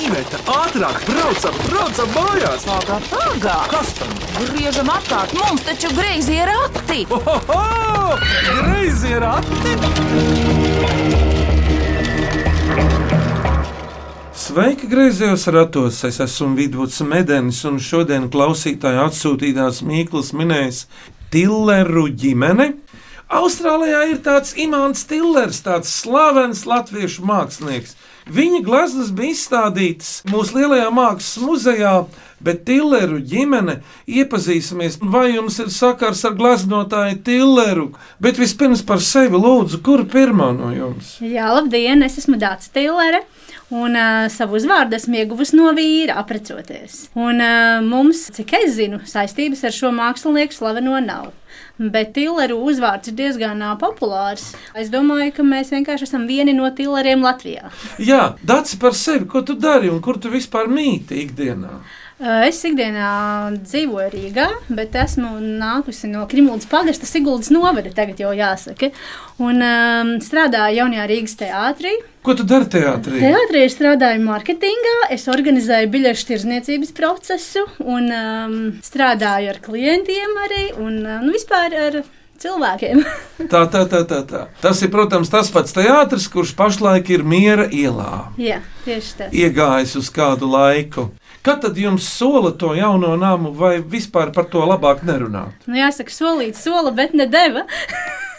Iveta, ātrāk, braucam, braucam mājās! Pagā, pagā! Kas tam? Griežam apkārt, mums taču greizi ir rati! Ohoho! Greizi ir ati! Sveiki, griezījos ratos! Es esmu Vidvuds Medenis, un šodien klausītāju atsūtītās Mīklas minēs Tilleru ģimene. Austrālijā ir tāds Imants Tillers, tāds slavens latviešu mākslinieks. Viņa gleznas bija izstādītas mūsu lielajā mākslas muzejā, bet Tilleru ģimene iepazīsimies. Vai jums ir sakars ar gleznotāju Tilleru? Bet vispirms par sevi lūdzu, kur pirmā no jums? Jā, labdien! Es esmu Dārts Tīlere. Un uh, savu uzvārdu esmu ieguvusi no vīra, aprecoties. Un uh, mums, cik es zinu, saistības ar šo mākslinieku slaveno nav. Bet Tilleru uzvārds ir diezgan populārs. Es domāju, ka mēs vienkārši esam vieni no Tilleriem Latvijā. Jā, Dārts par sevi, ko tu dari un kur tu vispār mīti ikdienā? Uh, Es ikdienā dzīvoju Rīgā, bet esmu nākusi no Krimūdas pagasta Siguldas novada, tagad jau jāsaka. Un um, strādāju jaunajā Rīgas teātrī. Ko tu dari teātrī? Teātrī es strādāju mārketingā, es organizēju biļešu tirdzniecības procesu un um, strādāju ar klientiem arī un uh, nu, vispār ar cilvēkiem. Tā, tā, tā, tā, tā. Tas ir, protams, tas pats teātris, kurš pašlaik ir miera ielā. Jā, tieši tā. Iegājis uz kādu laiku. Kad tad jums sola to jauno namu, vai vispār par to labāk nerunā? Nu, jāsaka, solīt sola, bet ne deva.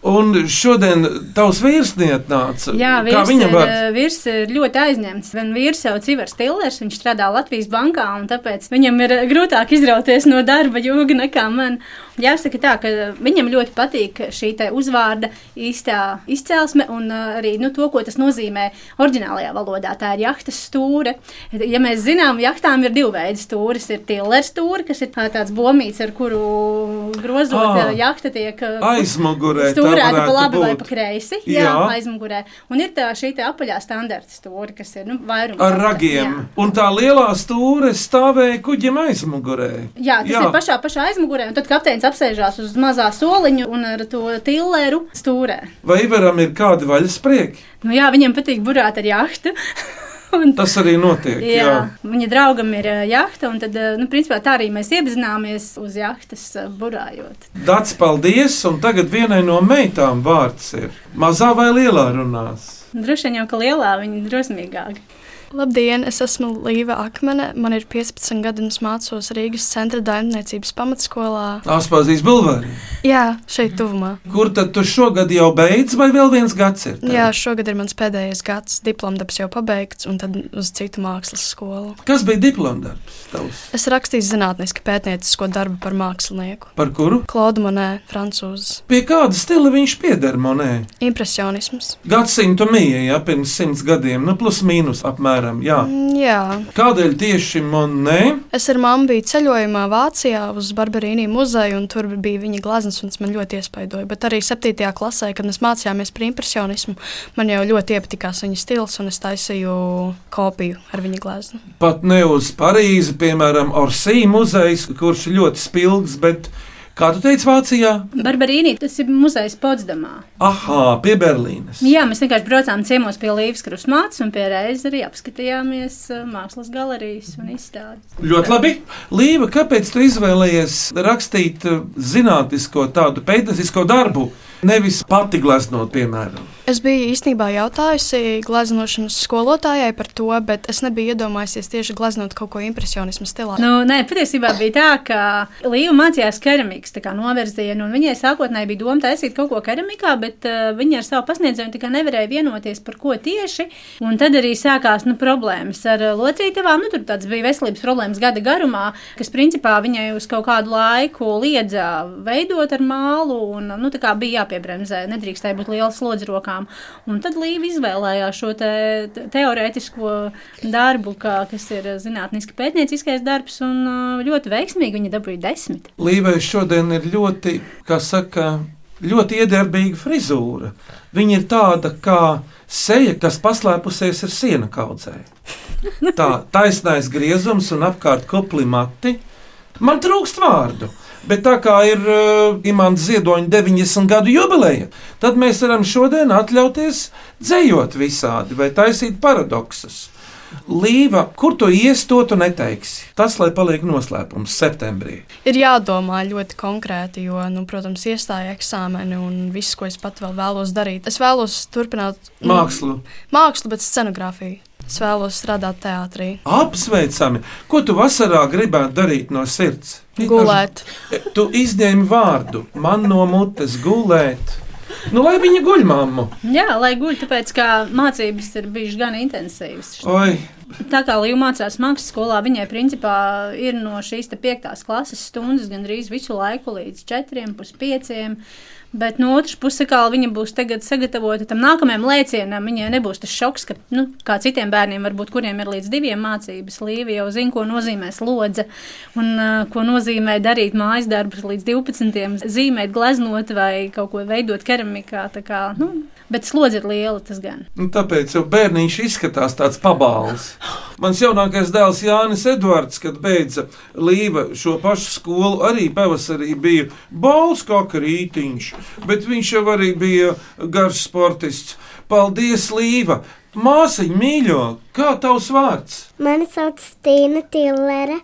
Un šodien tavs vīrs nāca. Jā, vīrs viņam ir, var? eh, vīrs ir ļoti aizņemts. Gan vīrs sauc Ivars Tillers, viņš strādā Latvijas bankā, un tāpēc viņam ir grūtāk izrauties no darba jūga nekā man. Jāsaka tā, ka viņam ļoti patīk šī uzvārda īstā izcelsme un uh, arī nu, to, ko tas nozīmē oriģinālajā valodā. Tā ir jahtas stūre. Ja mēs zinām, jahtām ir divi veidi stūres. Ir tillers stūre, kas ir tā- tāds bomīts, ar kuru grozot Ah. ah, jahta tiek Aizmugurē. tā Stūrēta pa labi vai būt. pa kreisi. Jā, Jā. aizmugurē. Un ir tā šī te apaļā standarta stūra, kas ir nu, vairums. Ar ragiem. Jā. Un tā lielā stūre stāvēja kuģim aizmugurē. Jā, tas Jā. ir pašā, pašā aizmugurē, un tad kapteinis apsēžās uz mazā soliņa un ar to tilleru stūrē. Vai Ivaram ir kādi vaļas prieki? Nu, jā, viņam patīk burāt ar jahtu. Un, Tas arī notiek. jā, Jā. viņa draugam ir jahta, un tad, nu, principā, tā arī mēs iepazināmies uz jahtas burājot. Dārts, paldies! Un tagad vienai no meitām vārds ir mazā vai lielā runās. Droši vien jau, ka lielā viņa ir drosmīgāka. Labdien, es esmu Līva Akmene. Man ir 15 gadi un es mācos Rīgas centra daļniecības pamatskolā. Aspazīs Bulvārī. Jā, šeit tuvumā. Kur tad tu šogad jau beidz, vai vēl viens gads ir? tev? Jā, šogad ir mans pēdējais gads, diplomdarbs jau pabeigts, un tad uz citu mākslas skolu. Kas bija diplomdarbs tavs? Es rakstīju zinātniski pētniecisko darbu par mākslinieku. Par kuru? Klaudu Monē, francūzs. Pie kāda stila viņš pieder monē? Impresionisms. Gadsimta mīja, ja pirms simts gadiem, nu plus mīnus apmēram, jā. Mm, Jā, Kādēļ tieši monē? es ar mammu biju ceļojumā Vācijā uz Barbarīnī muzeju, un tur bija viņa gleznas, un tas man ļoti iespaidoja. Bet arī 7. klasē, kad mēs mācījāmies par impresionismu, man jau ļoti iepatikās viņa stils, un es taisīju kopiju ar viņa gleznu. Pat ne uz Parīzi, piemēram, Orsī muzejs, kurš ir ļoti spilgts, bet kā tu teici Vācijā? Barbarīnī tas ir muzejs Potsdamā. Aha, pie Berlīnes. Jā, mēs vienkārši braucām ciemos pie Līves krustmātes un pie reizes arī apskatījāmies ā, mākslas galerijas un izstādes. Ļoti labi. Līva, kāpēc tu izvēlējies rakstīt eh, zinātnisko tādu pētniecisko darbu, nevis pati gleznot, piemēram? Es biju īstenībā jautājusi gleznošanas skolotājai par to, bet es nebiju iedomājusies tieši gleznot kaut ko impresionismu stilā. Nu, nē, patiesībā bija tā, ka Līva mācījās keramikas novirzienu, un viņai sākotnēji bija doma taisīt kaut ko keramikā, bet uh, viņa ar savu pasniedzēju nevarēja vienoties par ko tieši. Un tad arī sākās nu, problēmas ar locītavām. Nu, tur tāds bija veselības problēmas gada garumā, kas principā viņai uz kaut kādu laiku liedza veidot ar mālu, un nu, bija jāpiebremzē, nedrīkstēja būt liels slodzi rokām. Un tad Līva izvēlējās šo te, te- teorētisko darbu, kā, kas ir zinātniski pētnieciskais darbs, un ā, ļoti veiksmīgi viņa dabūja desmit. Līvai šodien ir ļoti, kā saka, ļoti iedarbīga frizūra. Viņa ir tāda kā seja, kas paslēpusies ar siena kaudzē. Tā taisnais griezums un apkārt kopli mati. Man trūkst vārdu. Bet tā kā ir uh, imants ziedoņa 90 gadu jubileja, tad mēs varam šodien atļauties dzējot visādi vai taisīt paradoksus. Līva, kur tu ies, to tu neteiksi. Tas, lai paliek noslēpums septembrī. Ir jādomā ļoti konkrēti, jo, nu, protams, iestāja eksāmeni un viss, ko es pat vēl vēlos darīt. Es vēlos turpināt nu, Mākslu. mākslu, bet scenogrāfiju. Es vēlos strādāt teātrī, Apsveicami! Ko tu vasarā gribētu darīt no sirds? gulēt. Tu izņēmi vārdu man no mutes gulēt. Nu, lai viņa guļ, mammu. Jā, lai guļ, tāpēc ka mācības ir bijušas gan intensīvas. Oi, Tā kā Līja mācās mākslas skolā, viņai principā ir no šīs piektās klases stundas gandrīz visu laiku līdz četriem, puspieciem. Bet no otras puses, kā viņa būs tagad sagatavota tam nākamajam lēcienam, viņai nebūs tas šoks, ka, nu, kā citiem bērniem, varbūt, kuriem ir līdz diviem mācības, Līva jau zina, ko nozīmē slodze un uh, ko nozīmē darīt mājas darbus līdz 12, zīmēt, gleznot vai kaut ko veidot keramikā. Kā, nu, bet slodze ir liela, tas gan. nu, tāpēc jau bērniņš izskatās tāds pabāls. Mans jaunākais dēls Jānis Edvards, kad beidza Līva šo pašu skolu, arī pavasarī bija balss kā rītiņš, bet viņš jau arī bija garš sportists. Paldies, Līva! Māsiņa mīļo, kā tavs vārds? Mani sauc Stīna Tillere.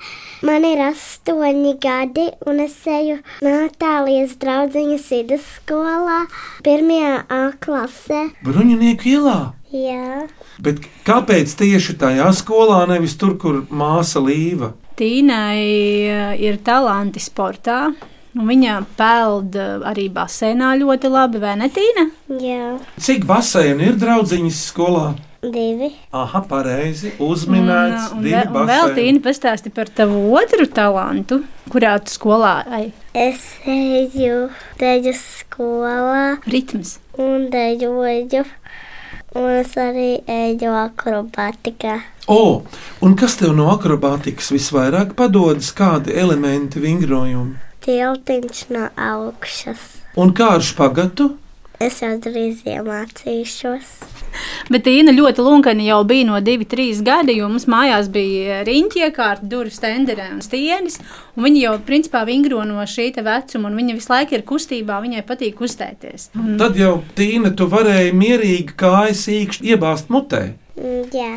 Man ir astoņi gadi, un es eju Natālijas draugiņas vidusskolā, pirmajā A klasē. Bruņinieku ielā! Jā, Bet kāpēc tieši tajā skolā, nevis tur, kur māsa Līva? Tīnai eh, ir talanti sportā. Un Viņa peld arī basēnā ļoti labi, vai ne, Tīna? jā, Cik baseini ir draudziņas skolā? divi. Aha, pareizi. Uzminēts, un, un, divi ve- un vēl baseini. Tīna pastāsti par tavu otru talantu, kurā tu skolā ej. Es eju deju skolā Ritms. un dejoju, un es arī eju akrobatikā. O, un kas tev no akrobātikas visvairāk padodas? Kādi elementi, vingrojumi? Tiltiņš no augšas. Un kā ar špagatu? Es jau drīz iemācīšos. Bet Tīna ļoti lunkani jau bija no 2, 3 gadi, jo mums mājās bija riņķi iekārta, durvis, tenderē un stieņas. Un viņa jau principā vingro no šī vecuma, un viņa visu laiku ir kustībā, viņai patīk kustēties. Un, Tad jau Tīna, tu varēji mierīgi kājas īkšķi iebāzt mutē. Mm, Jā,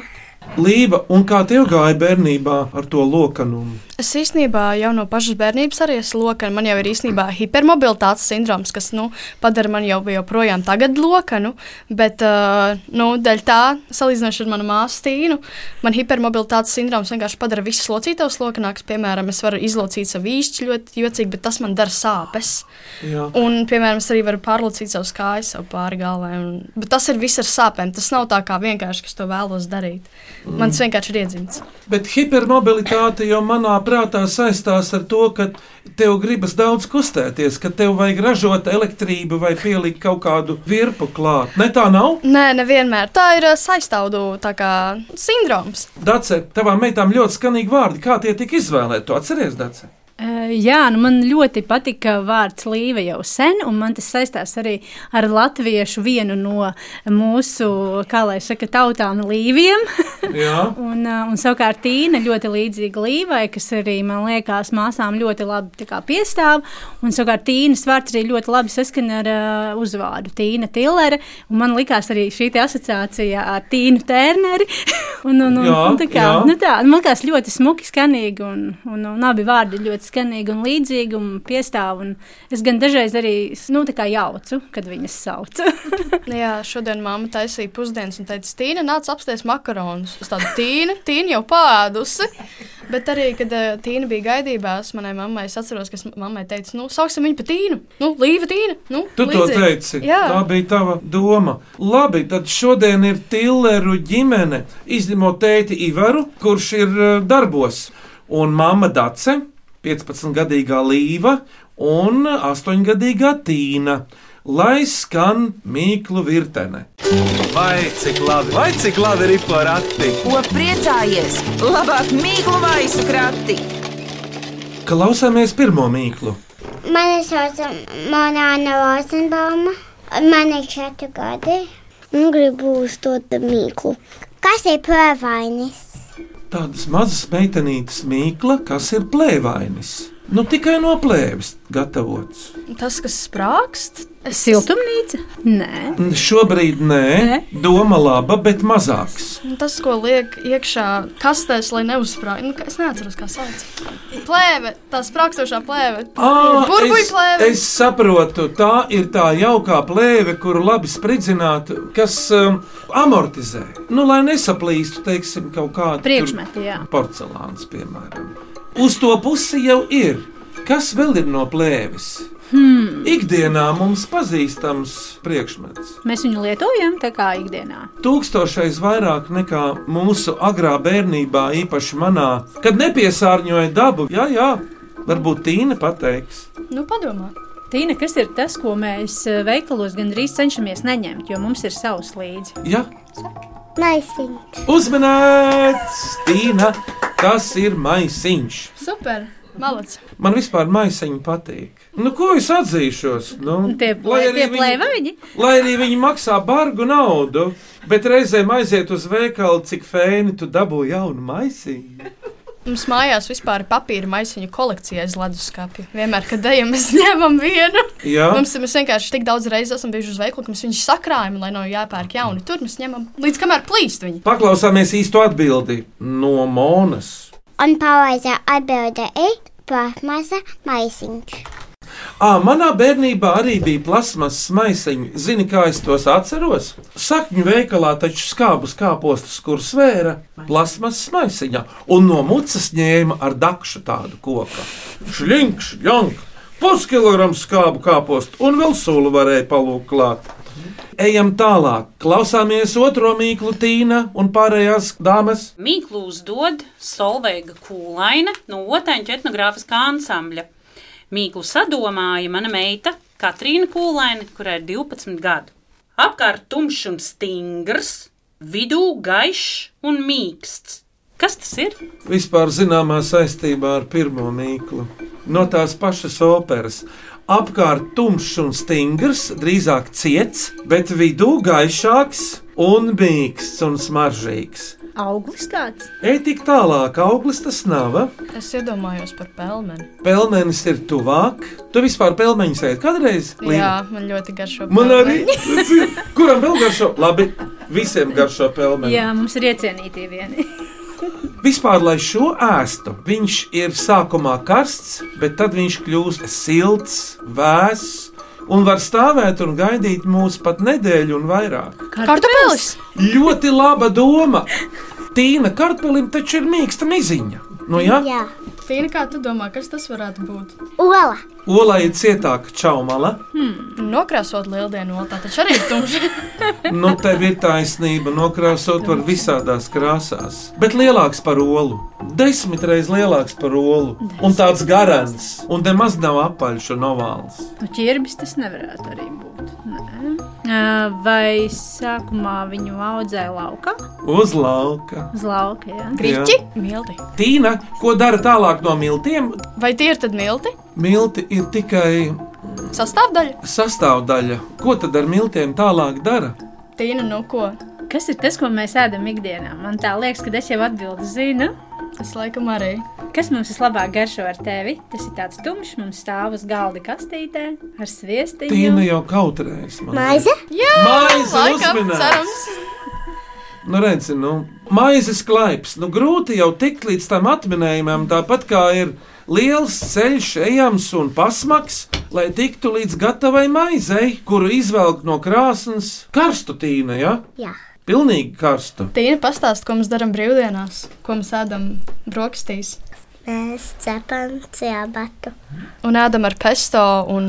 Līva, un kā tev gāja bērnībā ar to lokanumu? Es īstenībā jau no pašas bērnības arī esmu lokana. Man jau ir īstenībā hipermobilitātes sindroms, kas nu, padara mani jau joprojām tagad lokanu. Bet, uh, nu, dēļ tā, salīdzinot ar manu māsu Tīnu, man hipermobilitātes sindroms vienkārši padara visus locītavus lokanākus. Piemēram, es varu izlocīt savu īšķi ļoti jocīgi, bet tas man dara sāpes. Jā. Un, piemēram, es arī varu pārlocīt savus kājas sev pāri galvai. Un, bet tas ir viss ar sāpēm. Tas nav tā kā vienkārši, kas to vēlos darīt. Man tas vienkārši ir iedzimts. Bet hipermobilitāte jau manā prātā saistās ar to, ka tev gribas daudz kustēties, ka tev vajag ražot elektrību vai pielikt kaut kādu virpu klāt. Ne tā nav? Nē, nevienmēr. Tā ir ā, saistaudu tā kā, sindroms. Dace, tavām meitām ļoti skanīgi vārdi. Kā tie tika izvēlēti? Tu atceries, Dace? Eh, Jā, nu man ļoti patika vārds Līva jau sen, un man tas saistās arī ar latviešu vienu no mūsu, kā lai saka, tautām līviem. Un, uh, un savukārt Tīna ļoti līdzīga Līvai, kas arī, man liekas, māsām ļoti labi kā piestāv. Un savukārt Tīnas vārds arī ļoti labi saskana ar uh, uzvārdu Tīna Tillere. Un man likās arī šī asociācija ar Tīnu Tērneri. un, un, un, Jā, un, tā kā, jā. nu tā, man liekas ļoti smuki skanīgi, un, un, un abi vārdi ļoti skanīgi un līdzīgi un piestāv. Un es gan dažreiz arī, nu, jaucu, kad viņas sauc. Jā, šodien mamma taisīja pusdienas un teica, Tīna, nāc apsties makaronus. Es tādu Tīna, Tīna jau pādusi. Bet arī, kad uh, Tīna bija gaidībās, manai mammai, es atceros, ka mammai teicu, nu, sauksim viņu par Tīnu. Nu, Līva Tīna. Nu, Tu to līdzīgi. teici. Jā. Tā bija tava doma. Labi, tad šodien ir Tilleru ģimene, izņemot tēti Ivaru, kurš ir eh, darbos, un mamma Dace, 15-gadīgā Līva un 8-gadīgā Tīna. Lai skan mīklu virtene. Vai cik labi, vai cik labi ir porakti? Ko priecājies? Labāk mīklu maisu krati! Klausāmies pirmo mīklu. Mani sauc Monāna Rozenbauma. Man ir četri gadi. Un gribu uzdot mīklu. Kas ir plēvainis? Tādas mazas meitenītes mīkla, kas ir plēvainis. Nu, tikai no plēves gatavots. Tas, kas sprākst, Siltumnīca? Nē. Šobrīd nē, Nē. doma laba, bet mazāks. Nu, Tas, ko liek iekšā kastēs, lai neuzsprāgtu, nu, es neatceros, kā sauc. Plēve, tā sprākstošā plēve. Burbuļu es, plēve. es saprotu, tā ir tā jaukā plēve, kuru labi spridzināt, kas um, amortizē. Nu, lai nesaplīstu, teiksim, kaut kāda Priekšmeti, jā. porcelāns, piemēram. Uz to pusi jau ir. Kas vēl ir no plēves? Hmm. Ikdienā mums pazīstams priekšmets. Mēs viņu lietojam tā kā ikdienā. Tūkstošais vairāk nekā mūsu agrā bērnībā, īpaši manā, kad nepiesārņoja dabu. Jā, jā, varbūt Tīna pateiks. Nu, padomā. Tīna, kas ir tas, ko mēs eh, veikalos gandrīz cenšamies neņemt, jo mums ir savs līdzi? Jā, Maisiņš. uzmanīts! Tīna, tas ir maisiņš. Super! Malac! Man vispār maisiņi patīk. Nu, ko es atzīšos? Nu, Tie, lai plē, arī tie viņi- plēvaini? Lai arī viņi maksā bargu naudu, bet reizēm aiziet uz veikalu, cik fēni tu dabū jaunu maisiņu. Mums mājās vispār ir papīra maisiņu kolekcija aiz leduskapja. Vienmēr, kad ejam, mēs ņemam vienu. Jā, Mums mēs vienkārši tik daudz reizes esam bijuši uz veikalu, ka mēs viņus sakrājam, lai nav jāpērk jauni. Tur mēs ņemam līdz kamēr plīst viņi. paklausāmies īsto atbildi no Monas. Un pareizā atbilde ir plasmasa maisiņš. À, manā bērnībā arī bija plasmas maisiņi. Zini, kā es tos atceros? Sakņu veikalā taču skābus kāpostus, kur svēra plasmas maisiņā, un no mucas ņēma ar dakšu tādu koku. Šļinkš, jank, puskilograms skābu kāpostu, un vēl sulu varēja palūkt klāt. Ejam tālāk, klausāmies otro mīklu tīna un pārējās dāmas. Mīklu uzdod Solveiga Kūlaina no Otāņu etnogrāfiskā ansambļa. Mīklu sadomāja mana meita Katrīna Kūlaina, kurai ir 12 gadu. Apkārt tumšs un stingrs, vidū gaišs un mīksts. Kas tas ir? Vispār zināmā saistībā ar pirmo mīklu. No tās pašas operas. Apkārt tumšs un stingrs, drīzāk ciets, bet vidū gaišāks un mīksts un smaržīgs. Auglis kāds? Ej tik tālāk, auglis tas nav. Es iedomājos par pelmeni. Pelmenis ir tuvāk. Tu vispār pelmeņus ēd kādreiz? Jā, man ļoti garšo. Man arī. pelmeni. Kuram vēl garšo? Labi, visiem garšo pelmeni. Jā, mums ir iecienītie vieni. Vispār, lai šo ēstu, viņš ir sākumā karsts, bet tad viņš kļūst silts, vēss un var stāvēt un gaidīt mūs pat nedēļu un vairāk. Kartupelis! Ļoti laba doma! Tīna kartupelim taču ir mīksta miziņa. Nu, jā, Jā. Tīna, kā tu domā, kas tas varētu būt? Ola. olai ir cietāka čaumala. Nokrāsot lieldienu oltā, taču arī ir tumšs. Nu, tev ir taisnība, nokrāsot var visādās krāsās. Bet lielāks par olu. Desmit reizes lielāks par olu. Un tāds garants. Un nemaz nav apaļš un ovāls. Nu, ķirbis tas nevarētu arī būt. Nē. Vai sākumā viņu audzēja laukā? Uz lauka. Uz lauka, jā. Grīķi, milti. Tīna, ko dara tālāk no miltiem? Vai tie ir tad milti? Milti ir tikai Sastāvdaļa. sastāvdaļa. Ko tad ar miltiem tālāk dara? Tīna, nu ko? Kas ir tas, ko mēs ēdam ikdienā? Man tā liekas, ka es jau atbildi zinu. Es laikam arī. Kas mums vislabāk garšo ar tevi? Tas ir tāds tumšs, mums stāv uz galda kastītē ar sviestiņu. Tīna jau kautrējas. Maize. Jā, Maize laikam, uzminēts. cerams. Nu, redzi, nu, maizes klaips. Nu, grūti jau tikt līdz tam atminējumam, tāpat kā ir liels ceļš ejams un pasmaks, lai tiktu līdz gatavai maizei, kuru izvelk no krāsnes karstu tīna, ja? Jā. Pilnīgi karstu. Tīna pastāst, ko mēs darām brīvdienās, ko mēs ēdam brokastīs. Mēs cepam ciabatu. Un ēdam ar pesto un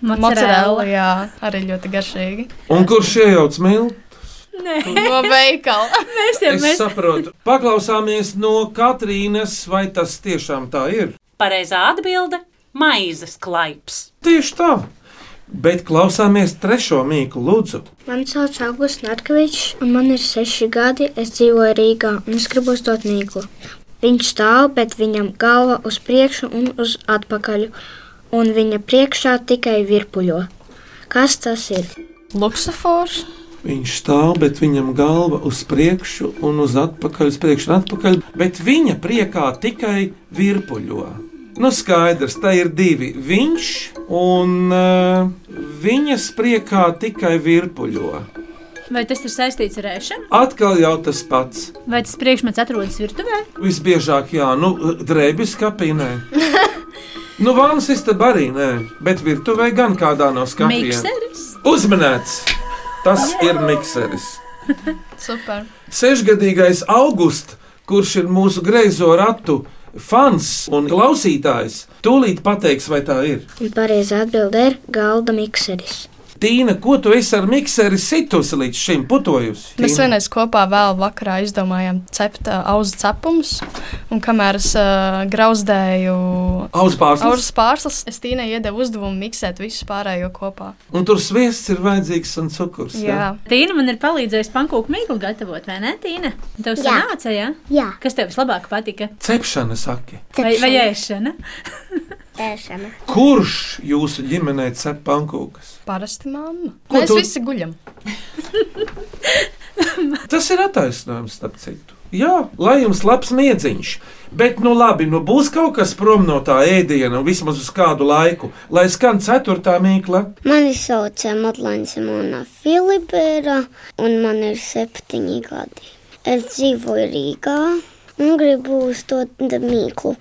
Mozzarella. mozzarella. Jā, arī ļoti garšīgi. Un kurš iejauc miltu? No veikala. Mēs jau Es mēs saprotu. Paklausāmies no Katrīnas, vai tas tiešām tā ir. Pareizā atbilde - maizes klaips. Tieši tā. Bet klausāmies trešo mīklu, lūdzu. Mani sauc Augusts Natkevičs, un man ir seši gadi. Es dzīvoju Rīgā, un es gribu uzdot mīklu. Viņš stāv, bet viņam galva uz priekšu un uz atpakaļ, un viņa priekšā tikai virpuļo. Kas tas ir? Luksafors. Viņš stāv, bet viņam galva uz priekšu un uz atpakaļ, uz priekšu un atpakaļ, bet viņa priekā tikai virpuļo. Nu, skaidrs, tā ir divi. Viņš un uh, viņas priekā tikai virpuļo. Vai tas ir saistīts ar ēšanu? Atkal jau tas pats. Vai tas priekšmets atrodas virtuvē? Visbiežāk, jā, nu, drēbis kapinē. Nu, vānas istabā arī nē, bet virtuvē gan kādā no skāpiem. Mikseris. Uzmanēts! Tas ir mikseris. Super. Sešgadīgais augusts, kurš ir mūsu greizo ratu fans un klausītājs, tūlīt pateiks, vai tā ir. Pareizā atbildē ir galda mikseris. Tīna, ko tu esi ar mikseri situsi līdz šim putojusi? Mēs Tīna? vienreiz kopā vēl vakarā izdomājām cept uh, auzu cepumus, un kamēr es uh, grauzdēju Auzu pārslas? pārslas, es tīnai iedevu uzdevumu miksēt visu pārējo kopā. Un tur sviests ir vajadzīgs un cukurs. Jā. Tīna man ir palīdzējusi pankūku mīklu gatavot, vai ne, Tīna? Tev Jā. sanāca, jā? Jā, Kas tev vislabāk patika? Cepšana, saki. Vai, vai ēšana? ēšana. Kurš jūsu ģimenē cep pankūkas? Parasti mamma. Ko Mēs tu- visi guļam. Tas ir attaisnojums, starp citu. Jā, lai jums labs miedziņš, bet nu labi, nu būs kaut kas prom no tā ēdiena, vismaz uz kādu laiku, lai skan ceturtā mīkla. Mani sauc Matlāna Simona Filipēra, un man ir septiņi gadi. Es dzīvoju Rīgā un gribu uzdot mīklu.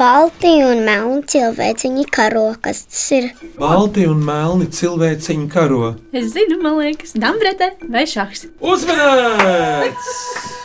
Balti un melni cilvēciņi karo, kas tas ir? Balti un melni cilvēciņi karo. Es zinu, man liekas, dambrete vai šahs. Uzmanīts!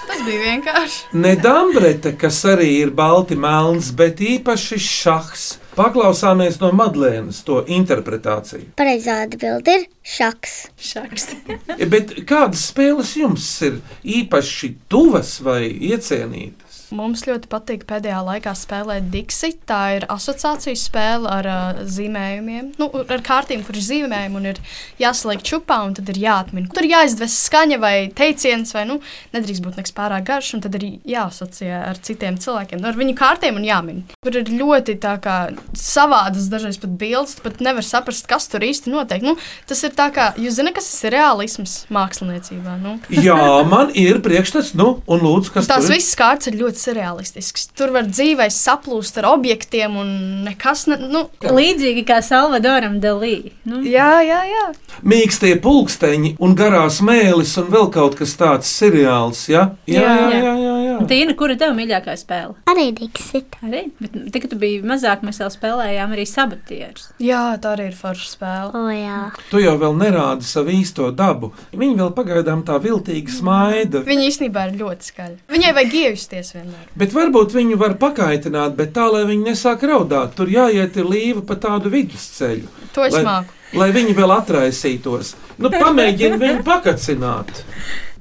Tas bija vienkārši. Ne dambrete, kas arī ir balti melns, bet īpaši šahs. Paklausāmies no Madlēnas to interpretāciju. Pareizā atbilde ir šaks. Šahs. Bet kādas spēles jums ir īpaši tuvas vai iecienītas? Mums ļoti patīk pēdējā laikā spēlēt Dixit. Tā ir asociācijas spēle ar uh, zīmējumiem, nu, ar kārtīm, kur ir zīmējumi un ir jāsaliek čupā, un tad ir jāatmin. Tur jāizdves skaņa vai teiciens, vai nu, nedrīkst būt nekas pārāk garš, un tad ir jāasociē ar citiem cilvēkiem, nu, ar viņu kārtiem un jāmin. Tur ir ļoti kā savādas, dažreiz pat bildes, pat nevar saprast, kas tur īsti notiek. Nu, tas ir tā kā, jūs zināt, kas tas ir realisms māksliniecībā. Nu. Jā, man ir priekšstats, nu, un lūdzu, kas tur ir? visas kārtas ir ļoti surrealistiskas. Tur var dzīvē saplūst ar objektiem un nekas. Ne, nu, Līdzīgi kā Salvadoram Dalī. Nu, jā, jā, jā. Mīkstie pulksteņi un garās mēlis un vēl kaut kas tāds seriāls, ja? Jā, jā, Jā. jā, jā. jā. Tīna, kura tev mīļākā spēle? Arī Dixit. Arī? Bet, tik, kad tu biji mazāk, mēs vēl spēlējām arī sabatierus. jā, tā arī ir forša spēle. O, jā. Tu jau vēl nerādi savu īsto dabu. Viņa vēl pagaidām tā viltīgi smaida. Viņa īstenībā ir ļoti skaļa. Viņai vajag iejusties vienmēr. Bet varbūt viņu var pakaitināt, bet tā, lai viņi nesāk raudāt, tur jāiet ir līva pa tādu vidusceļu. To es Lai- māku. Lai viņi vēl atraisītos. Nu, pamēģini viņu pakacināt.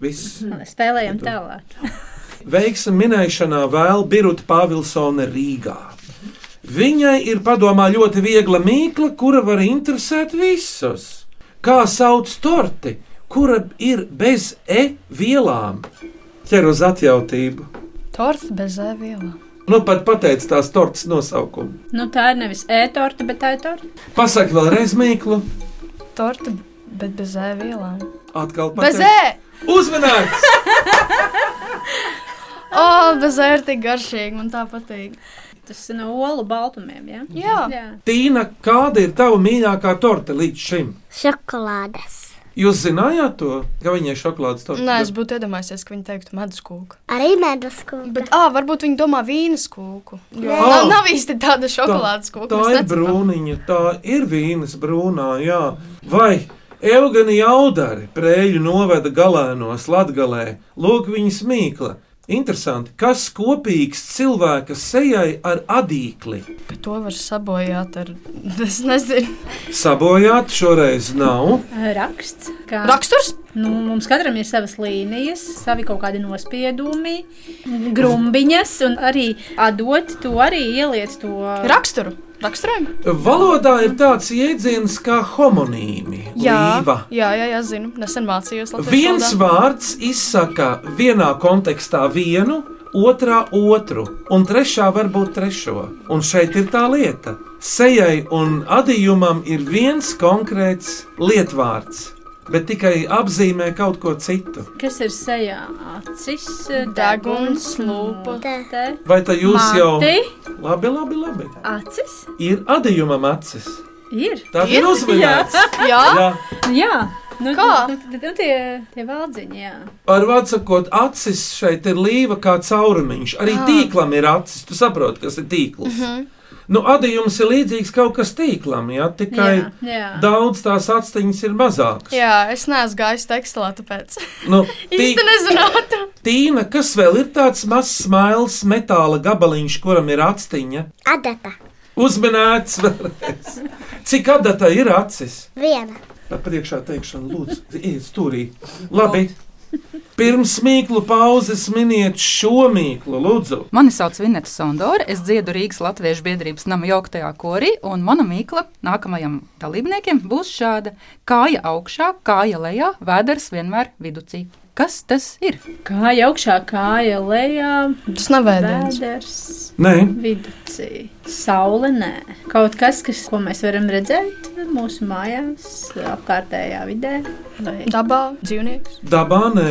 Viss. Spēlējām tālāk. Veiksa minēšanā vēl Birta Pāvilsone Rīgā. Viņai ir padomā ļoti viegla mīkla, kura var interesēt visus. Kā sauc torti, kura ir bez e vielām? Ķer uz atjautību. Torta bez ēvielām. Nu, pat pateic tās tortes nosaukumu. Nu, tā ir nevis e-torta, bet tā ir torta. Pasaki vēlreiz mīklu. Torta, bet bez ēvielām. Atkal Bez pateic. ē! Uzmanīgs! O, bez ē ir tik garšīgi, man tā patīk. Tas ir no olu baltumiem. Ja? Jā. Jā. Tīna, kāda ir tava mīļākā torte līdz šim? Šokolādes. Jūs zinājāt to, ka viņai ir šokolādes torte? Nē, es būtu iedomājies, ka viņi teiktu medus kūku. Arī medus kūka. Bet, ah, varbūt viņi domā vīnas kūku. Jo Nē. nav, nav īsti tāda šokolādes kūka. Tā ir necepam. brūniņa, tā ir vīnas brūnā, jā. Vai Eugenija Audari prēļu noveda galēnos Latgalē, lūk viņas mīkla. Interesanti, kas kopīgs cilvēka sejai ar adīkli? Ka to var sabojāt ar. Es nezinu. Sabojāt šoreiz nav. Raksts. Kā, Raksturs? Nu, mums katram ir savas līnijas, savi kaut kādi nospiedumi, grumbiņas, un arī atdot to arī ieliec to Raksturu. Raksturojumu? Valodā ir tāds jēdziens kā homonīmi. Jā, līva. jā, jā, jā, zinu. Nesen mācījos latviešu Viens valodā. vārds izsaka vienā kontekstā vienu, otrā otru, un trešā varbūt trešo. Un šeit ir tā lieta. Sejai un adījumam ir viens konkrēts lietvārds. Bet tikai apzīmē kaut ko citu. Kas ir sejā? Acis, Deguns, lūpa. te. Vai tā jūs jau Mati, labi, labi, labi. acis Ir adījumam acis. ir. Tā ir uzmanīgs. Jā, Jā, Jā. Nu, Kā? Nu, nu, tie, tie valdziņi, jā. ar vārdu sakot, acis šeit ir līva kā caurumiņš. Arī tīklam ir acis. Tu saproti, kas ir tīkls. Mm -hmm. Nu, adījums ir līdzīgs kaut kas tīklam, ja tikai Jā, jā. daudz tās astiņas ir mazākas. Jā es neesmu gājis tekstilā, tāpēc Nu, tī, īsti nezinātu. tīna, kas vēl ir tāds mazs smails, metāla gabaliņš, kuram ir astiņa? Adata. Uzmanīts vēlreiz. Cik adata ir acis? Viena. Pa priekšā teikšana, lūdzu, iet stūrī. Labi. Pirms mīklu pauzes miniet šo mīklu, lūdzu. Mani sauc Vineta Sondora, es dziedu Rīgas Latviešu biedrības nama jauktajā korī, un mana mīkla nākamajam dalībniekiem būs šāda: kāja augšā, kāja lejā, vēders vienmēr viducī. Kas tas ir? Kāja augšā, kāja lejā, Tas nav vēders. Nē, viducī. Saule nē. Kaut kas, kas, ko mēs varam redzēt mūsu mājās, apkārtējā vidē. Vai... Dabā dzīvnieks. dabā nē.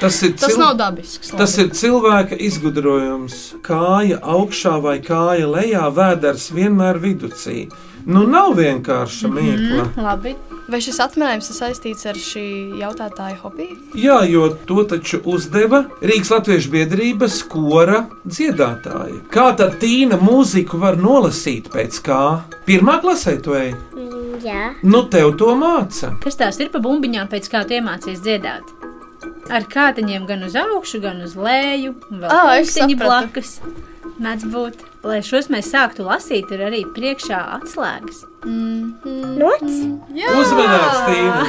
Tas ir, Tas cil... nav dabisks. Tas ir cilvēka izgudrojums. Kāja augšā vai kāja lejā, vēders vienmēr viducī. Nu, nav vienkārša mīkla. Labi. Vai šis atminējums ir saistīts ar šī jautātāja hobiju? Jā, jo to taču uzdeva Rīgas Latviešu biedrības kora dziedātāji. Kā tad tīna mūziku var nolasīt pēc kā? Pirmā klasē to ej. Mm, Jā. Nu, tev to māca. Kas tās ir pa bumbiņām, pēc kā tie mācīs dziedāt? Ar kātiņiem gan uz augšu, gan uz leju, un vēl punktiņi sapratu. blakus. Mēdz būt, lai šos mēs sāktu lasīt, ir arī priekšā atslēgas. Nots. Uzmanīgs, Tīna!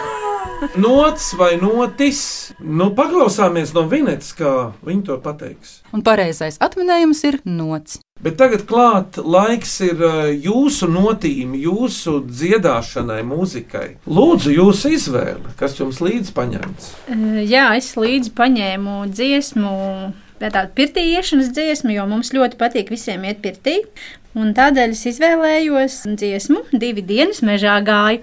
Nots vai notis? Nu, paklausāmies no Vinetas, kā viņa to pateiks. Un pareizais atminējums ir nots. Bet tagad klāt laiks ir eh, jūsu notīm, jūsu dziedāšanai, mūzikai. Lūdzu, jūsu izvēle, kas jums līdzi paņemts. Jā, es līdzi paņēmu dziesmu, tādu pirtī iešanas dziesmu, jo mums ļoti patīk visiem iet pirtī. Un tādēļ es izvēlējos dziesmu, divi dienas mežā gāju.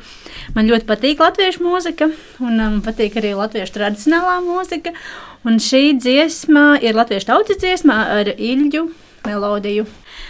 Man ļoti patīk latviešu mūzika, un man patīk arī latviešu tradicionālā mūzika. Un šī dziesma ir latviešu tautas dziesma ar ilģu melodiju.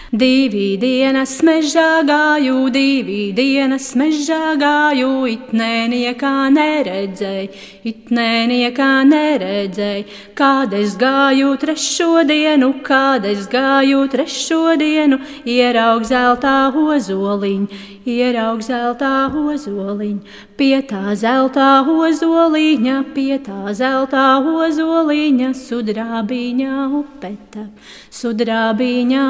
Divi dienas mežā gāju, divi dienas mežā gāju, it neniekā neredzēju, it neniekā neredzēju. Kad es gāju trešo dienu, kad es gāju trešo dienu, ieraug zeltā ozoliņu, ieraug zeltā ozoliņu. Pie tā zeltā ozoliņa, pie tā zeltā ozoliņa, sudrabiņā upetak, sudrabiņā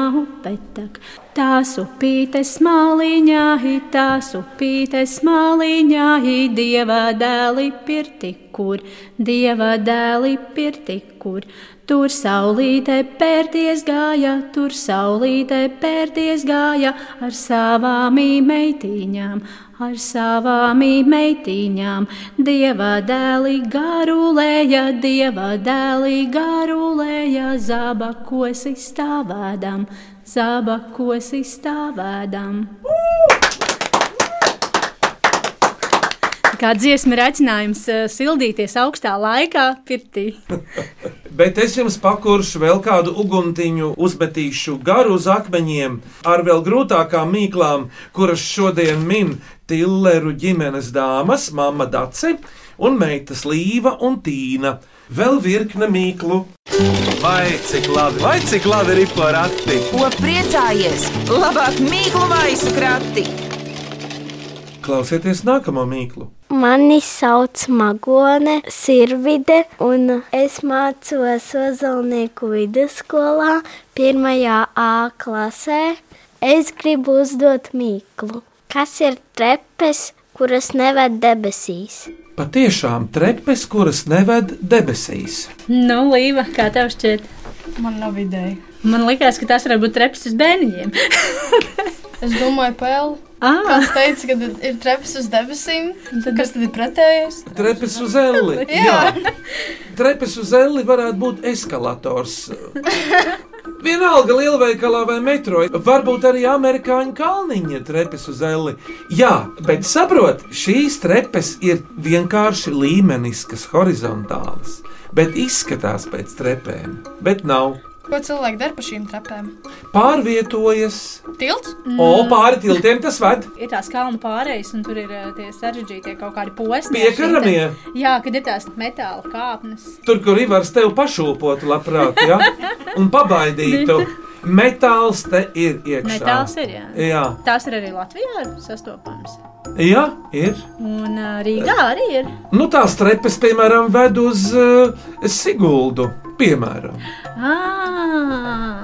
upetak. Tās upītes maliņā, tās upītes maliņā, dieva dēli pirti, kur, dieva dēli pirti, kur. Tur saulīte pērties gāja, tur saulīte pērties gāja ar savām meitiņām, ar savām meitiņām. Dieva dēli garulēja, dieva dēli garulēja, zabakos izstāvēdam, zabakos izstāvēdam. Kā dziesma ir aicinājums eh, sildīties augstā laikā, pirtī. Bet es jums pakuršu vēl kādu uguntiņu, uzmetīšu garu uz akmeņiem ar vēl grūtākām mīklām, kuras šodien min Tilleru ģimenes dāmas, mamma Dace un meitas Līva un Tīna. Vēl virkne mīklu. Vai cik labi, vai cik labi ir porakti? Ko priecājies? Labāk mīklu maisu krati! Klausieties nākamo mīklu. Mani sauc Magone Sirvide, un es mācos Ozolnieku vidusskolā, pirmajā A klasē. Es gribu uzdot mīklu. Kas ir trepes, kuras neved debesīs? Patiešām trepes, kuras neved debesīs. Nu, Līva, kā tev šķiet? Man nav ideja. Man liekas, ka tas varētu būt treps uz bērniņiem. Es domāju, pēl. ah, Kāds teica, ka ir treps uz debesīm? Kas tad ir pretējais? Trepes uz elli. Jā. Trepes uz elli varētu būt eskalators. Vienalga lielveikalā vai metro, varbūt arī amerikāņu kalniņa trepes uz eli. Jā, bet saprot, šīs trepes ir vienkārši līmeniskas, horizontālas, bet izskatās pēc trepēm, bet nav. Ko cilvēki dara pa šīm trepēm? Pārvietojas. Tilts? O, pāri tiltiem tas ved. Ir tās kalnu pārējas, un tur ir eh, tie sarežģītie kaut kādi posmi. Piekaramie. Jā, kad ir tās metāla kāpnes. Tur, kur Ivars tev pašūpotu labprāt, ja? un pabaidītu. Metāls te ir iekšā. Metāls ir, jā. Jā, Tās ir arī Latvijā sastopamas. jā ir. Un uh, Rīgā arī ir. Nu, tās trepes, piemēram, ved uz uh, Siguldu. Piemēram, Ah.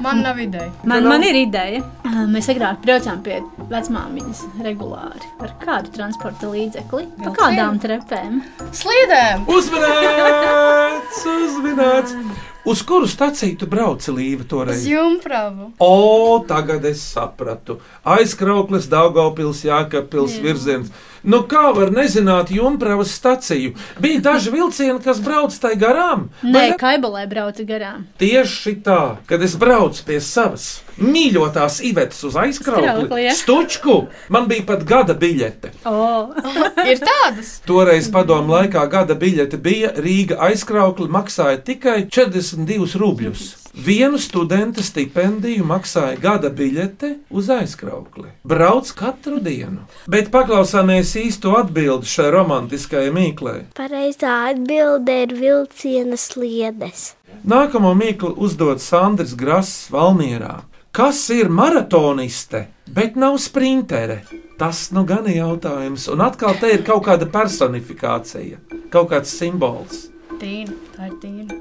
Man nav ideja. Man, man ir ideja. Ah, Mēs agrāk braucām pie vecmāmiņas regulāri ar kādu transporta līdzekli, pa Vilcienu? kādām trepēm. Slīdēm! uzmanīts, uzmanīts. Uz kuru staciju tu brauci līva Uz toreiz? jumpravu. O, tagad es sapratu. Aizkrauklis, Daugopils, Jākapils virziens. Nu, kā var nezināt Jumpravas staciju? Bija daži vilcieni, kas brauc tai garām. Nē, ne? kaibolē brauca garām. Tieši tā, kad es braucu pie savas mīļotās ivetes uz aizkraukli, stučku, man bija pat gada biļete. Oh. Ir tādas. Toreiz padomu laikā gada biļete bija Rīga aizkraukli maksāja tikai 42 rubļus. Vienu studenta stipendiju maksāja gada biļete uz aizkraukli. Brauc katru dienu. Bet paklausāmies īsto atbildi šai romantiskajai mīklei. Pareizā atbilde ir vilciena sliedes. Nākamo mīklu uzdod Sandrs Grass Valmierā. Kas ir maratoniste, bet nav sprintere? Tas nu gan ir jautājums. Un atkal te ir kaut kāda personifikācija, kaut kāds simbols. Tīna, tā ir tīna.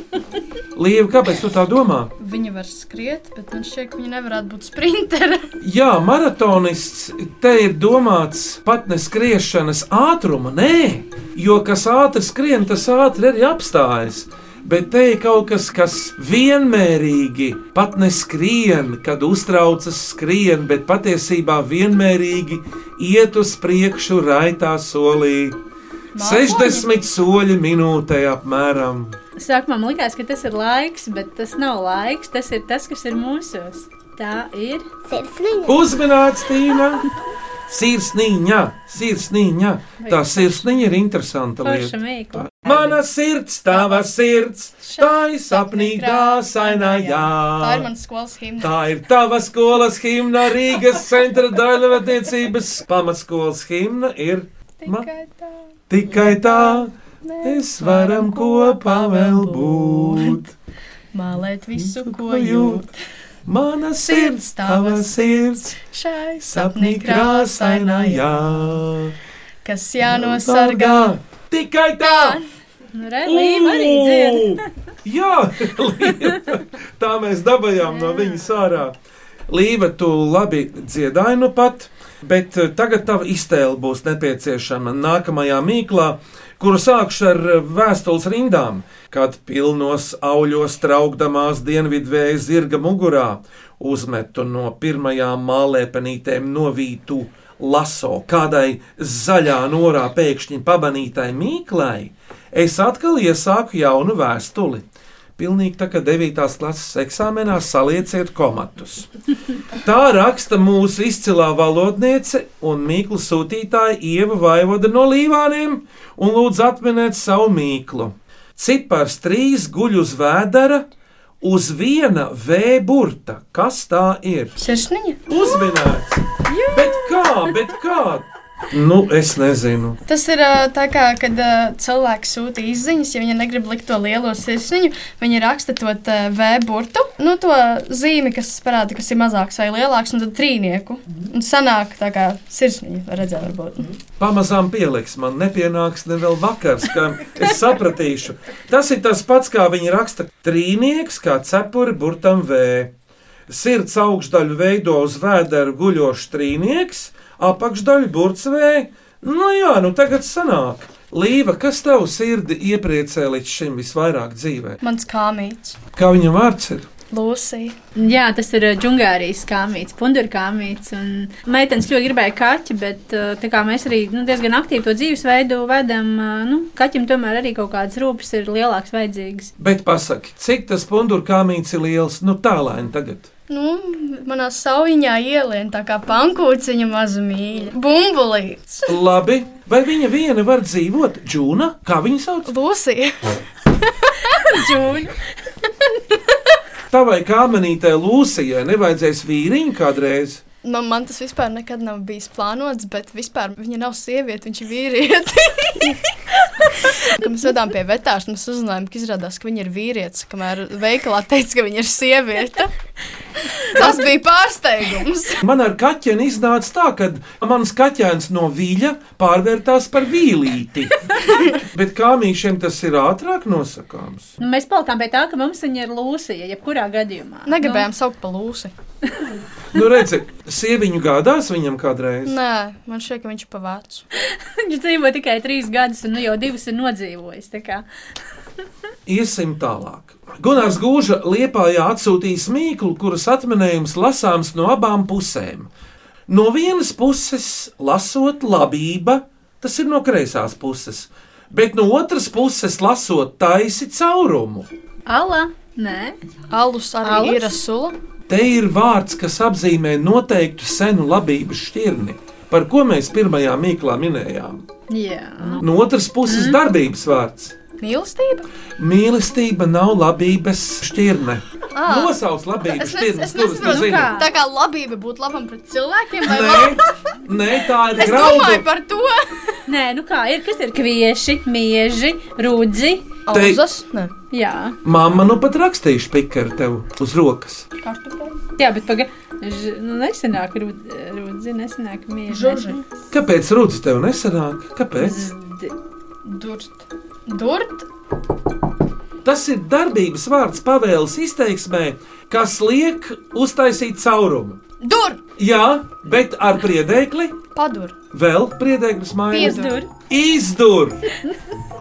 Līva, kāpēc tu tā domā? Viņa var skriet, bet man šķiet, ka viņa nevarētu būt sprintere. Jā, maratonists te ir domāts pat ne skriešanas ātruma, nē, jo kas ātri skrien, tas ātri arī apstājas. Bet te ir kaut kas, kas vienmērīgi pat neskrien, kad uztraucas skrien, bet patiesībā vienmērīgi iet uz priekšu raitā solī. 60 soļi minūtē apmēram. Sākumā man likās, ka tas ir laiks, bet tas nav laiks. Tas ir tas, kas ir mūsos. Tā ir. Uzmanīts, Tīna! Sirsniņa, sirsniņa. Tā sirsniņa ir interesanta Forša lieta. mīkla. Mana sirds, tava sirds, tā ir sapnīgā sainājā. Tā ir mana skolas himna. Tā ir tava skolas himna, Rīgas centra daļradatniecības pamatskolas himna ir ma- Tikai tā. tikai tā. Mēs varam kopā vēl būt. Mālēt visu, Ko jūt. Mana sirds, tava sirds, Šai sapnī krāsainājā. kas jānosargā. Tikai tā! Nu, re, Līva arī dzied. Jā, Līva. tā mēs dabūjām no viņas ārā. Līva, tu labi dziedāji nu pat, bet tagad tava iztēle būs nepieciešama nākamajā mīklā, kuru sākšu ar eh, vēstules rindām, kad pilnos auļos traukdamās dienvidvēja zirga mugurā uzmetu no pirmajām mālēpenītēm novītu laso kādai zaļā norā pēkšņi pamanītai mīklai, es atkal iesāku jaunu vēstuli. Pilnīgi tā kā 9. klases eksāmenā salieciet komatus. Tā raksta mūsu izcilā valodniece un mīklu sūtītāja Ieva Vaivoda no Līvāniem un lūdz atminēt savu mīklu. Cipars trīs guļ uz vēdera, uz viena V burta. Kas tā ir? Sirsniņa. Uzminēts! Bet kā, bet kā? Nu, es nezinu. Tas ir tā kā, kad cilvēks sūta izziņas, ja viņi negrib likt to lielo sirsniņu, viņi raksta to V burtu, nu, to zīmi, kas parāda, kas ir mazāks vai lielāks, un tad trīnieku. Un sanāk tā kā sirsniņa, var redzēt, varbūt. Pamazām pieliks, man nepienāks ne vēl vakars, kā es sapratīšu. Tas ir tas pats, kā viņi raksta trīnieks, kā cepuri burtam V. Sirds augšdaļu veido uz vēdera guļošs trīnieks, apakšdaļu burts V. Nu jā, nu tagad sanāk. Līva, kas tavu sirdi iepriecē līdz šim visvairāk dzīvē? Mans kāmīts. Kā viņam vārds ir? Lūsija. Jā, tas ir uh, džungārijas kāmīts, pundura kāmīts. un Meitenes ļoti gribēja kaķi, bet tā kā mēs arī nu, diezgan aktīvi to dzīvesveidu vedam, uh, nu, kaķim tomēr arī kaut kādas rūpes ir lielākas vajadzīgas. Bet pasaki, cik tas pundur kāmīts ir liels? Nu, tālēni tagad. Nu, manā saujiņā ielien tā kā pankūciņa maza mīļa. Bumbulīts. Labi, vai viņa viena var dzīvot? Džūna, kā viņa sauc? Lūsija. Džūna. Tavai kāmenītē Lūsijai nevajadzēs vīriņu kādreiz. Nu, man tas vispār nekad nav bijis plānots, bet vispār viņa nav sieviete, viņš ir vīrietis. Kad mēs vedām pie vetārs, mēs uzzinājām, ka izrādās, ka viņa ir vīrietis, kamēr veikalā teica, ka viņa ir sieviete. Tas bija pārsteigums. Man ar kaķeni iznāca tā, ka mans kaķēns no viļņa pārvērtās par vīlīti. Bet kāmīšiem tas ir ātrāk nosakāms. Nu, mēs palikām pie tā, ka mums viņa ir lūsija, jebkurā gadījumā. Negribējām saukt par lūsi. Nu, redzi, sieviņu gādās viņam kādreiz. Nē, man šķiet, ka viņš ir pavācis. Viņš dzīvo tikai trīs gadus, un nu, jau divus ir nodzīvojis. Iesim tālāk. Gunārs Gūža liepājā atsūtīja mīklu, kuras atminējums lasāms no abām pusēm. No vienas puses, lasot labība, tas ir no kreisās puses, bet no otras puses, lasot taisi caurumu. Ala? Nē, Alus arī Alus? ir sula. Te ir vārds, kas apzīmē noteiktu senu labības šķirni, par ko mēs pirmajā mīklā minējām. jā. No otras puses, darbības vārds. Mīlestība. Mīlestība nav labības šķirne. Ā. Nosauc labības Es, nes, šķirnes, es kuras tu zini. kā? tā kā labība būtu labam pret cilvēkiem. vai Nē, nē, tā ir Es domāju graudu. par to. Nē, nu kā ir? Kas ir kvieši, mieži, rudzi? Te- Auzas? Nē. Jā, Mamma nu pat rakstīja spikaru tev uz rokas. jā bet pagaidi. Nu, nesenāk, rud- rudzi, nesenāk, mieži. Žuži. nesenāk. Kāpēc rudzi tev nesanāk? Kāpēc? Zdi. Durt. Durt. Tas ir darbības vārds pavēles izteiksmē, kas liek uztaisīt caurumu. Dur. Jā, bet ar priedēkli Padur. vēl priedēklis mājās. Piedur. Izdur!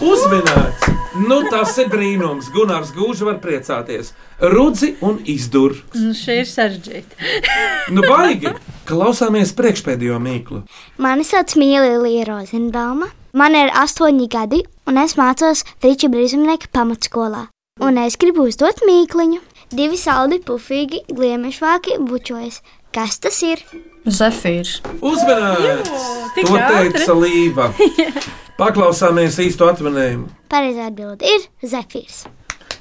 Uzminēts! Nu, tas ir brīnums. Gunārs Gūžs var priecāties. Rudzi un izdur. Nu, šī ir sarežģīta. Nu, baigi! Klausāmies priekšpēdējo mīklu. Mani sauc Mīlīna Rozenbauma. Man ir astoņi gadi, un es mācos Friča Brīsumnieka pamatskolā. Un es gribu uzdot mīkliņu. Divi saldi, pufīgi, gliemešvāki bučojas. Kas tas ir? Zefīrs. Uzmanīts! tik To teica Līva. Paklausāmies īsto atminējumu. Pareizā atbilde ir Zefīrs.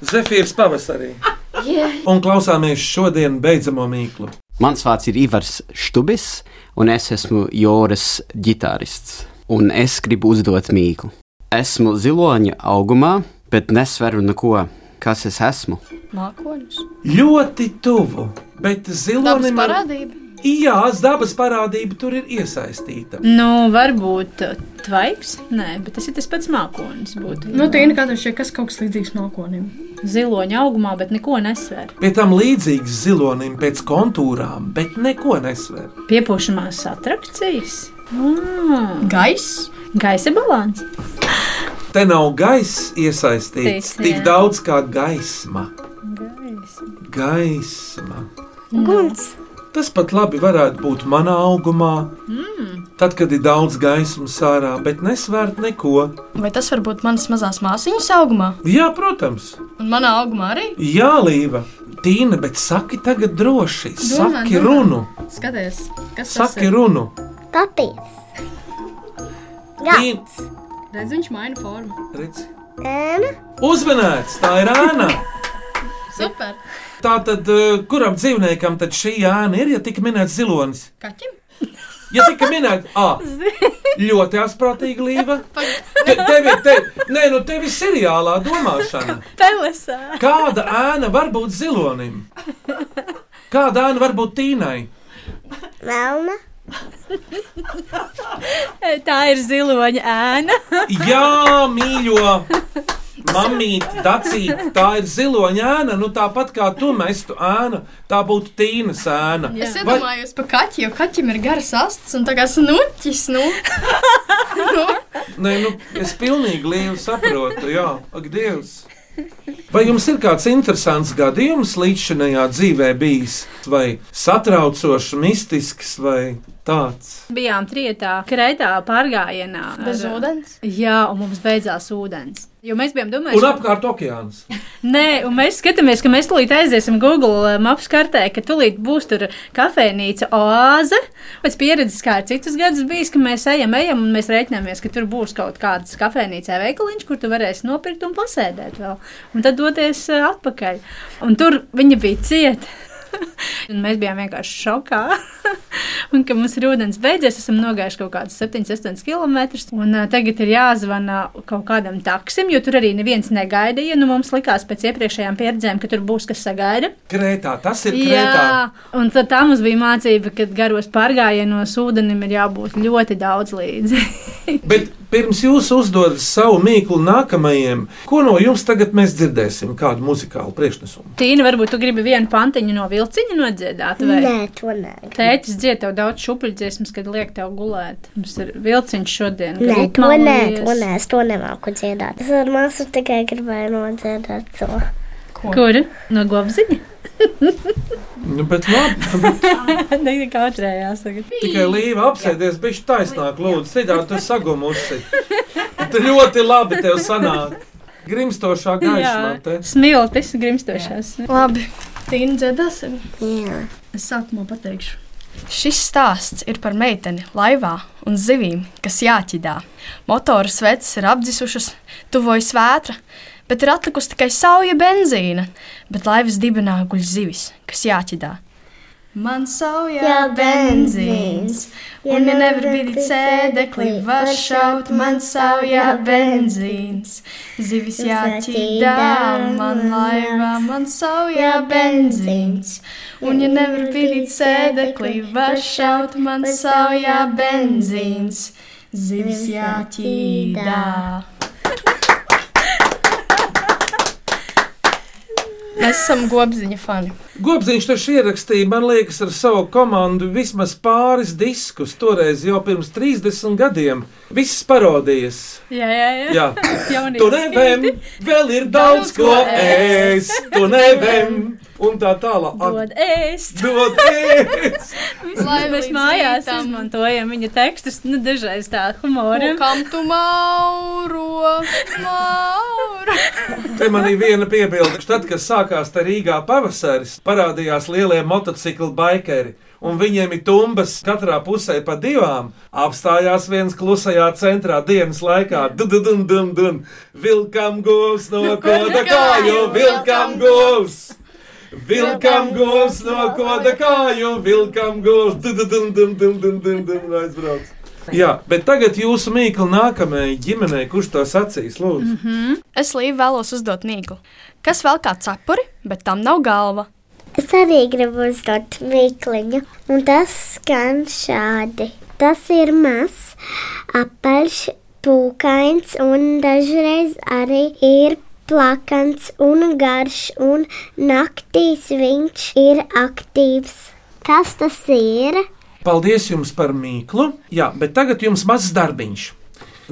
Zefīrs pavasarī. Un klausāmies šodien beidzamo mīklu. Mans vārds ir Ivars Štubis, un es esmu Joras ģitārists. Un es gribu uzdot mīklu. Esmu ziloņa augumā, bet nesveru neko. Kas es esmu? Mākonis. Ļoti tuvu, bet ar- parādība. Jā, dabas parādība tur ir iesaistīta. Nu, varbūt uh, tvaiks. Nē, bet tas ir tas pats. Būtu. Nu, tīna kādam šķiet, kas kaut kas līdzīgs mākonim. Ziloņa augumā, bet neko nesver. Pie tam līdzīgs zilonim pēc kontūrām, bet neko nesver. Piepūšamās atrakcijas. Mm. Gaiss. Gaisa balans. Te nav gaisa iesaistīts Tic, tik jā. daudz kā gaisma. Gaisa. Gaisma. Guns. Tas pat labi varētu būt manā augumā, Mm. tad, kad ir daudz gaismas ārā, bet nesvērt neko. Vai tas var būt manas mazās māsīņas augumā? Jā, protams, Un manā augumā arī? jā, Līva. Tīna, bet saki tagad droši, Domā, saki domā. runu, Skaties, kas saki runu. Papīrs. Tīna, Redz, viņš maina formu. redz. Ēna. Uzmanēts, tā ir ēna. Super. Tā tad, eh, kuram dzīvniekam tad šī ēna ir, ja tika minēts zilonis? Kaķim? Ja tika minēta, ah, ļoti asprātīga līva. Te, tevi, te, nē, nu tev ir seriālā domāšana. Pelesā. Kāda ēna var būt zilonim? Kāda ēna var būt tīnai? Melna. Tā ir ziloņa ēna. Jā, mīļo! Mamīte, dacīt, tā ir ziloņa ēna, nu tāpat kā tu mestu ēnu, tā būtu tīnas ēna. Es Vai- iedomājos par kaķi, jo kaķim ir garas astes un tā kā snuķis. Nu. nu. Nē, nu, es pilnīgi līvu saprotu, jā, ak, Dievs. Vai jums ir kāds interesants gadījums līdzšinējā dzīvē bijis, vai satraucošs, mistisks, vai tāds? Bijām trietā, kreitā pārgājienā. Bez ar- ūdens? Jā, un mums beidzās ūdens. Jo mēs bijām domājuši, Un apkārt okeāns. Nē, un mēs skatāmies, ka mēs tulīt aiziesim Google eh, maps kartē, ka tulīt būs tur kafejnīca oāze. Pēc pieredzes, kā ir citus gadus bijis, ka mēs ejam, ejam un mēs reiķinamies, ka tur būs kaut kāds kafejnīcā veikaliņš, kur tu varēsi nopirkt un pasēdēt vēl. Un tad doties eh, atpakaļ. Un tur viņa bija cieta. Mēs bijām vienkārši šokā. un, ka mums ir ūdens beidzies, esam nogājuši kaut kādus 7, 8 km. Un uh, tagad ir jāzvana kaut kādam taksim, jo tur arī neviens negaidīja. Nu, mums likās pēc iepriekšējām pieredzēm, ka tur būs kas sagaida. Krētā, tas ir krētā. Jā, un tad tā mums bija mācība, ka garos pārgājienos ūdenim ir jābūt ļoti daudz līdzi. Bet pirms jūs uzdodat savu mīklu nākamajam, ko no jums tagad mēs dzirdēsim? Kādu muzikālu priekšnesumu? Tīna, varbūt tu gribi vienu pantiņu no vilciņa nodziedāt? Vai? Nē, to nē. Tētis dzied tev daudz šupļdziesmas, kad liek tev gulēt. Mums ir vilciņš šodien. Nē, to nē, to nē, es to nemāku dziedāt. Es ar māsu tikai gribēju nodziedāt to. Kur? No gobziņa? Nu, bet labi, nu, bet Nē, kautrē jāsaka. tikai līva apsēdies, bija taisnāk, lūdzu, citādi tu sagumusi. Tu ļoti labi tev sanāk. Grimstošā gaismā. te. Smiltis, grimstošās. Labi, Tīna dziedāsim. Jā. Es sākumā pateikšu. Šis stāsts ir par meiteni laivā un zivīm, kas jāķidā. Motora sveces ir apdzisušas, tuvojas vētra, bet ir atlikusi tikai sauja benzīna, bet laivas dibenā guļ zivis, kas jāķidā. Man sauja benzīns, un ja nevar bidīt sēdekli, var šaut man sauja benzīns. Zivis jāķidā, man laivā, man sauja benzīns. Un ja nevar bidīt sēdekli, var šaut man sauja benzīns. Zivis jāķidā. Mēs esam gobziņa fani. Gobziņš taču ierakstīja, man liekas, ar savu komandu vismaz pāris diskus. Toreiz jau pirms 30 gadiem. Visas parodijas. Jā, jā, jā. Jā, tu nevem, vēl ir daudz ko ēst, tu nevem, un tā tālāk. Dod ēst. Dod ēst. Lai mēs mājās izmantojam viņa tekstus, nu, dažreiz tā humora. Kam tu mauro? mauro. Te man ir viena piebilde. Tad, kad sākās tā Rīgā pavasaris, parādījās lielie motociklu baikeri. Un viņiem ir tumbas katrā pusē pa divām. Apstājās viens klusajā centrā dienas laikā. Dun, dun, dun. Vilkam govs no koda kāju, vilkam govs! Vilkam govs no koda kāju, vilkam govs! Dun, dun, dun, dun, dun, dun, dun, un aizbrauc. Jā, bet tagad jūsu mīkla nākamajai ģimenei, kurš to sacīs, lūdzu. Mm -hmm. Es līdzi vēlos uzdot mīklu. Kas vēl kā cepuri, bet tam nav galva? Es arī gribu uzdot mīkliņu, un tas skan šādi. Tas ir mazs, apaļš, pūkains, un dažreiz arī ir plakans un garš, un naktīs viņš ir aktīvs. Kas tas ir? Paldies jums par mīklu. Jā, bet tagad jums mazs darbiņš.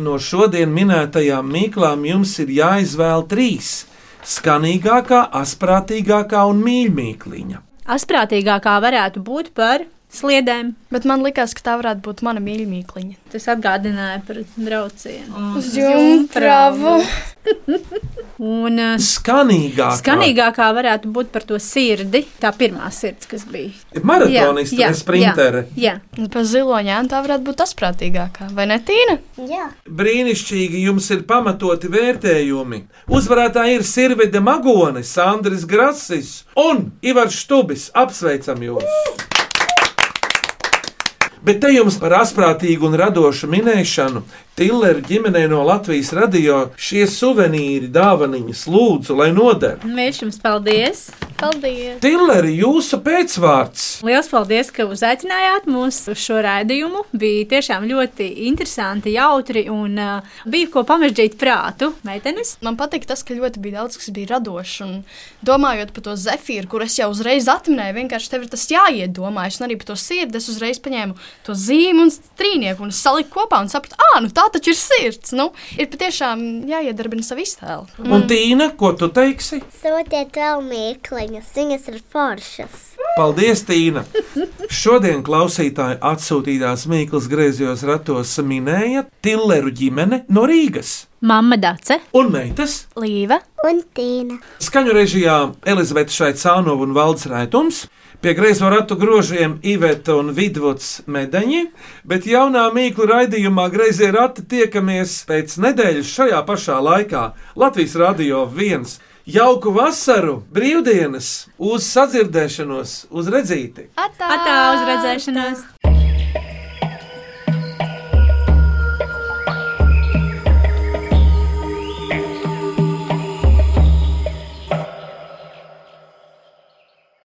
No šodien minētajām mīklām jums ir jāizvēl trīs - skanīgākā, asprātīgākā un mīļākā. Asprātīgākā varētu būt par sliedēm. Bet man liekas, ka tā varētu būt mana mīļākā. Tas atgādināja par braucienu. Uz jumpravu. Un uh, Skanīgākā. skanīgākā varētu būt par to sirdi. Tā pirmā sirds, kas bija. Maratoniste vai sprintere? Jā, Un par ziloņām tā varētu būt asprātīgākā, vai ne, Tīna? Jā. Brīnišķīgi jums ir pamatoti vērtējumi. Uzvarētāji ir Sirvide Magone, Sandris Grasis un Ivars Štubis. Apsveicam jūs! Bet te jums par asprātīgu un radošu minēšanu Tilleru ģimenei no Latvijas radio šie suvenīri dāvaniņas lūdzu, lai noder. Mēs jums paldies! Paldies! Tilleri, jūsu pēcvārds! Lielas paldies, ka uzaicinājāt mūs uz šo raidījumu. Bija tiešām ļoti interesanti, jautri un uh, bija ko pamežģīt prātu. Meitenes? Man patīk tas, ka ļoti bija daudz, kas bija radošs. Un domājot par to zefīru, kur es jau uzreiz atminēju, vienkārši tev ir tas jāiedomājas. Un arī par to sirdi es uzreiz paņēmu to zīmu un strīnieku un saliku kopā un sapratu, ah, nu tā taču ir sirds. Nu, ir patiešām jāiedarbina savu iztēli. Un Tīna, ko tu teiksi? Sūtiet vēl mīkliņas, viņas ir foršas. Paldies, Tīna! Šodien klausītāji atsūtītās Mīklas griezījos ratos minēja Tilleru ģimene no Rīgas. Mama Dace un meitas Līva un Tīna. Skaņu režijā Elizabete Šaicānova un Valds Raitums. Pie greizo ratu grožiem Iveta un Vidvuds medaļi, bet jaunā mīklu raidījumā greizie rati tiekamies pēc nedēļas šajā pašā laikā Latvijas Radio 1. Jauku vasaru, brīvdienas, uz sadzirdēšanos, uz redzīti! Atā, uz redzēšanos!